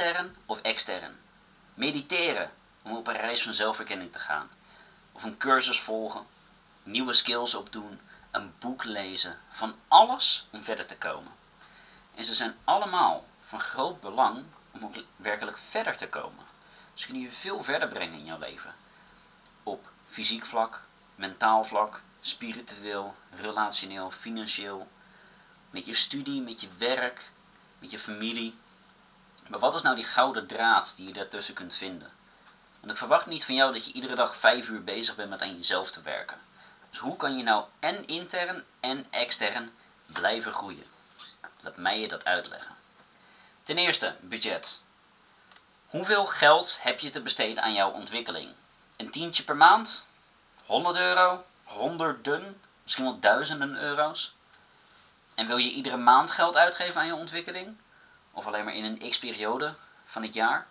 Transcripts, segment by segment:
intern of extern. Mediteren om op een reis van zelfverkenning te gaan. Of een cursus volgen, nieuwe skills opdoen, een boek lezen. Van alles om verder te komen. En ze zijn allemaal van groot belang om ook werkelijk verder te komen. Ze kunnen je veel verder brengen in jouw leven. Op fysiek vlak, mentaal vlak, spiritueel, relationeel, financieel. Met je studie, met je werk, met je familie. Maar wat is nou die gouden draad die je daartussen kunt vinden? Want ik verwacht niet van jou dat je iedere dag vijf uur bezig bent met aan jezelf te werken. Dus hoe kan je nou en intern en extern blijven groeien? Laat mij je dat uitleggen. Ten eerste, budget. Hoeveel geld heb je te besteden aan jouw ontwikkeling? Een tientje per maand? 100 euro? Honderden? Misschien wel duizenden euro's? En wil je iedere maand geld uitgeven aan je ontwikkeling? Of alleen maar in een x-periode van het jaar?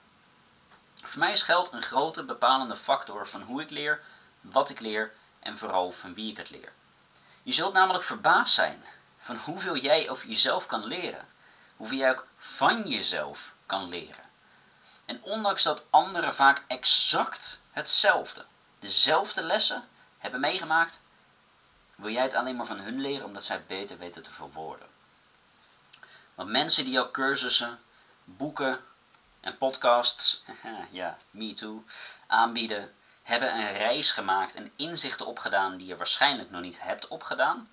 Voor mij is geld een grote bepalende factor van hoe ik leer, wat ik leer en vooral van wie ik het leer. Je zult namelijk verbaasd zijn van hoeveel jij over jezelf kan leren. Hoeveel jij ook van jezelf kan leren. En ondanks dat anderen vaak exact hetzelfde, dezelfde lessen hebben meegemaakt, wil jij het alleen maar van hun leren omdat zij beter weten te verwoorden. Want mensen die jouw cursussen, boeken en podcasts, ja, me too, aanbieden, hebben een reis gemaakt en inzichten opgedaan die je waarschijnlijk nog niet hebt opgedaan.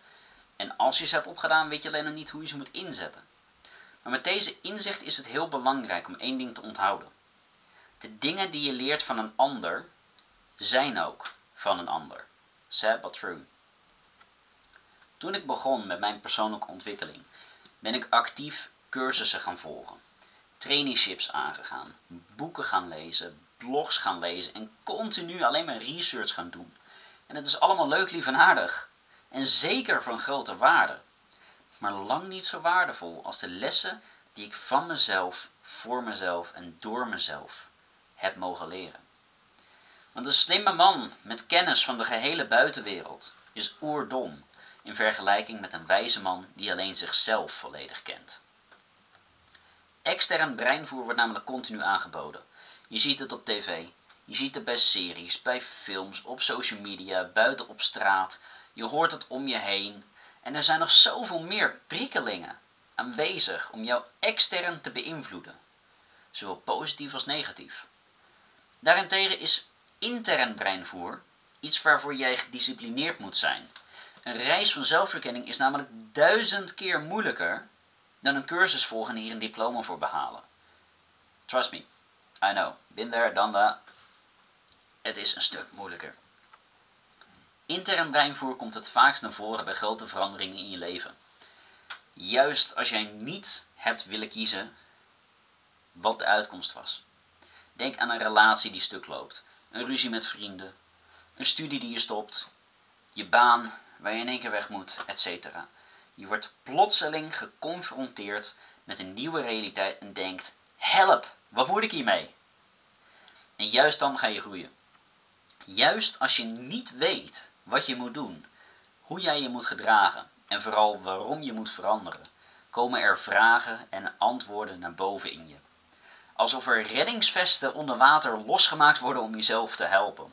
En als je ze hebt opgedaan, weet je alleen nog niet hoe je ze moet inzetten. Maar met deze inzicht is het heel belangrijk om één ding te onthouden. De dingen die je leert van een ander, zijn ook van een ander. Sad but true. Toen ik begon met mijn persoonlijke ontwikkeling, ben ik actief cursussen gaan volgen, traineeships aangegaan, boeken gaan lezen, blogs gaan lezen en continu alleen maar research gaan doen. En het is allemaal leuk, lief en aardig. En zeker van grote waarde. Maar lang niet zo waardevol als de lessen die ik van mezelf, voor mezelf en door mezelf heb mogen leren. Want een slimme man met kennis van de gehele buitenwereld is oerdom in vergelijking met een wijze man die alleen zichzelf volledig kent. Extern breinvoer wordt namelijk continu aangeboden. Je ziet het op tv, je ziet het bij series, bij films, op social media, buiten op straat. Je hoort het om je heen. En er zijn nog zoveel meer prikkelingen aanwezig om jou extern te beïnvloeden, zowel positief als negatief. Daarentegen is intern breinvoer iets waarvoor jij gedisciplineerd moet zijn. Een reis van zelfverkenning is namelijk duizend keer moeilijker dan een cursus volgen en hier een diploma voor behalen. Trust me, I know, been there, done that. Het is een stuk moeilijker. Intern breinvoer komt het vaakst naar voren bij grote veranderingen in je leven. Juist als jij niet hebt willen kiezen wat de uitkomst was. Denk aan een relatie die stuk loopt, een ruzie met vrienden, een studie die je stopt, je baan waar je in één keer weg moet, etc. Je wordt plotseling geconfronteerd met een nieuwe realiteit en denkt: help, wat moet ik hiermee? En juist dan ga je groeien. Juist als je niet weet wat je moet doen, hoe jij je moet gedragen en vooral waarom je moet veranderen, komen er vragen en antwoorden naar boven in je. Alsof er reddingsvesten onder water losgemaakt worden om jezelf te helpen.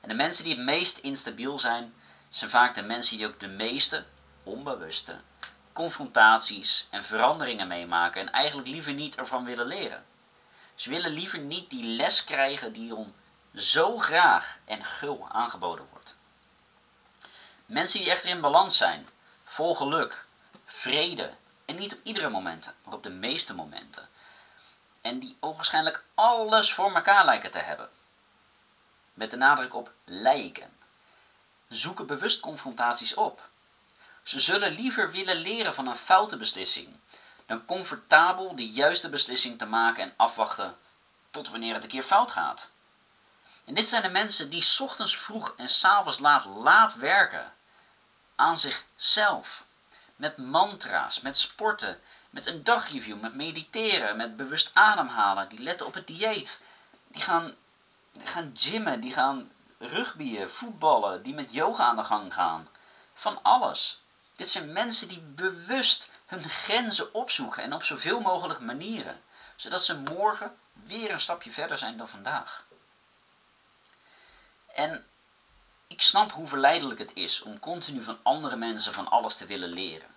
En de mensen die het meest instabiel zijn, zijn vaak de mensen die ook de meeste onbewuste confrontaties en veranderingen meemaken en eigenlijk liever niet ervan willen leren. Ze willen liever niet die les krijgen die om zo graag en gul aangeboden wordt. Mensen die echter in balans zijn, vol geluk, vrede en niet op iedere moment, maar op de meeste momenten. En die ogenschijnlijk alles voor elkaar lijken te hebben. Met de nadruk op lijken. Zoeken bewust confrontaties op. Ze zullen liever willen leren van een foute beslissing dan comfortabel de juiste beslissing te maken en afwachten tot wanneer het een keer fout gaat. En dit zijn de mensen die ochtends vroeg en s'avonds laat laat werken aan zichzelf. Met mantra's, met sporten, met een dagreview, met mediteren, met bewust ademhalen. Die letten op het dieet. Die gaan, die gaan gymmen, die gaan rugbyen, voetballen, die met yoga aan de gang gaan. Van alles. Dit zijn mensen die bewust hun grenzen opzoeken en op zoveel mogelijk manieren. zodat ze morgen weer een stapje verder zijn dan vandaag. En ik snap hoe verleidelijk het is om continu van andere mensen van alles te willen leren.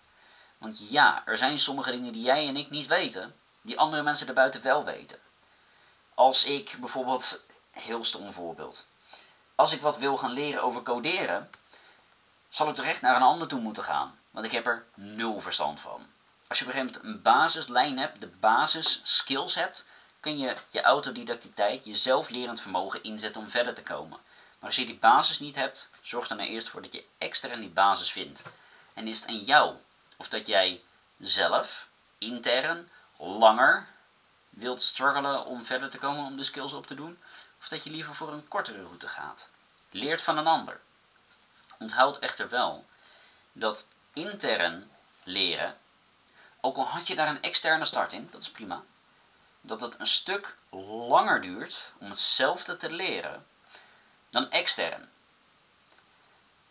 Want ja, er zijn sommige dingen die jij en ik niet weten, die andere mensen erbuiten wel weten. Als ik bijvoorbeeld, heel stom voorbeeld, als ik wat wil gaan leren over coderen, zal ik toch echt naar een ander toe moeten gaan. Want ik heb er nul verstand van. Als je op een gegeven moment een basislijn hebt, de basis skills hebt, kun je je autodidactiteit, je zelflerend vermogen inzetten om verder te komen. Maar als je die basis niet hebt, zorg er nou eerst voor dat je extern die basis vindt. En is het aan jou of dat jij zelf, intern, langer wilt struggelen om verder te komen om de skills op te doen, of dat je liever voor een kortere route gaat. Leert van een ander. Onthoud echter wel dat intern leren, ook al had je daar een externe start in, dat is prima, dat het een stuk langer duurt om hetzelfde te leren dan extern.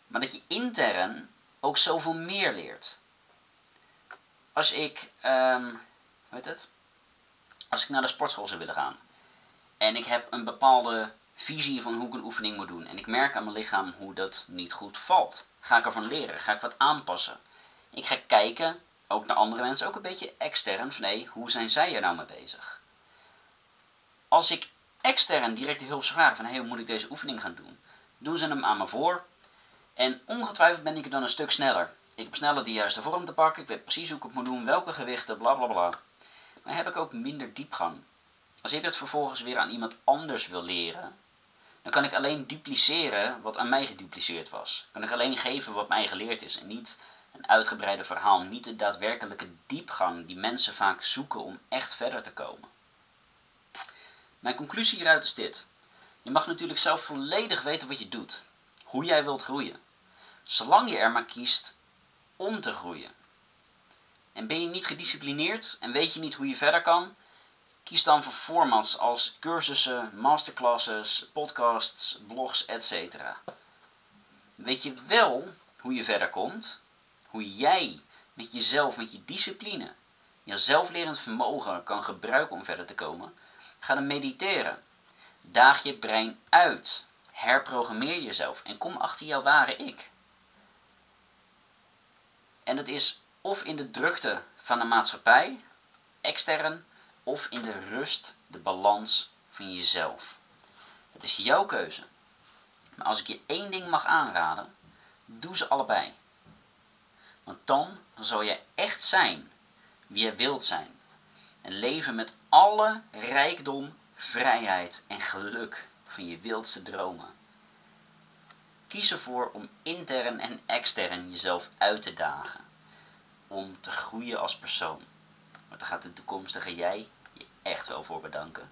Maar dat je intern ook zoveel meer leert. Als ik, um, hoe het? Als ik naar de sportschool zou willen gaan en ik heb een bepaalde visie van hoe ik een oefening moet doen en ik merk aan mijn lichaam hoe dat niet goed valt, ga ik ervan leren, ga ik wat aanpassen. Ik ga kijken, ook naar andere mensen, ook een beetje extern, van hé, hoe zijn zij er nou mee bezig? Als ik extern direct de hulp vragen van hé, hoe moet ik deze oefening gaan doen? Doen ze hem aan me voor en ongetwijfeld ben ik er dan een stuk sneller. Ik heb sneller de juiste vorm te pakken, ik weet precies hoe ik het moet doen, welke gewichten, bla bla bla. Maar heb ik ook minder diepgang. Als ik het vervolgens weer aan iemand anders wil leren, dan kan ik alleen dupliceren wat aan mij gedupliceerd was. Kan ik alleen geven wat mij geleerd is en niet een uitgebreide verhaal, niet de daadwerkelijke diepgang die mensen vaak zoeken om echt verder te komen. Mijn conclusie hieruit is dit. Je mag natuurlijk zelf volledig weten wat je doet, hoe jij wilt groeien, zolang je er maar kiest om te groeien. En ben je niet gedisciplineerd en weet je niet hoe je verder kan, kies dan voor formats als cursussen, masterclasses, podcasts, blogs, etc. Weet je wel hoe je verder komt, hoe jij met jezelf, met je discipline, je zelflerend vermogen kan gebruiken om verder te komen, ga dan mediteren. Daag je brein uit. Herprogrammeer jezelf en kom achter jouw ware ik. En het is of in de drukte van de maatschappij, extern, of in de rust, de balans van jezelf. Het is jouw keuze. Maar als ik je één ding mag aanraden, doe ze allebei. Want dan zal je echt zijn wie je wilt zijn. En leven met alle rijkdom, vrijheid en geluk van je wildste dromen. Kies ervoor om intern en extern jezelf uit te dagen. Om te groeien als persoon. Maar daar gaat de toekomstige jij je echt wel voor bedanken.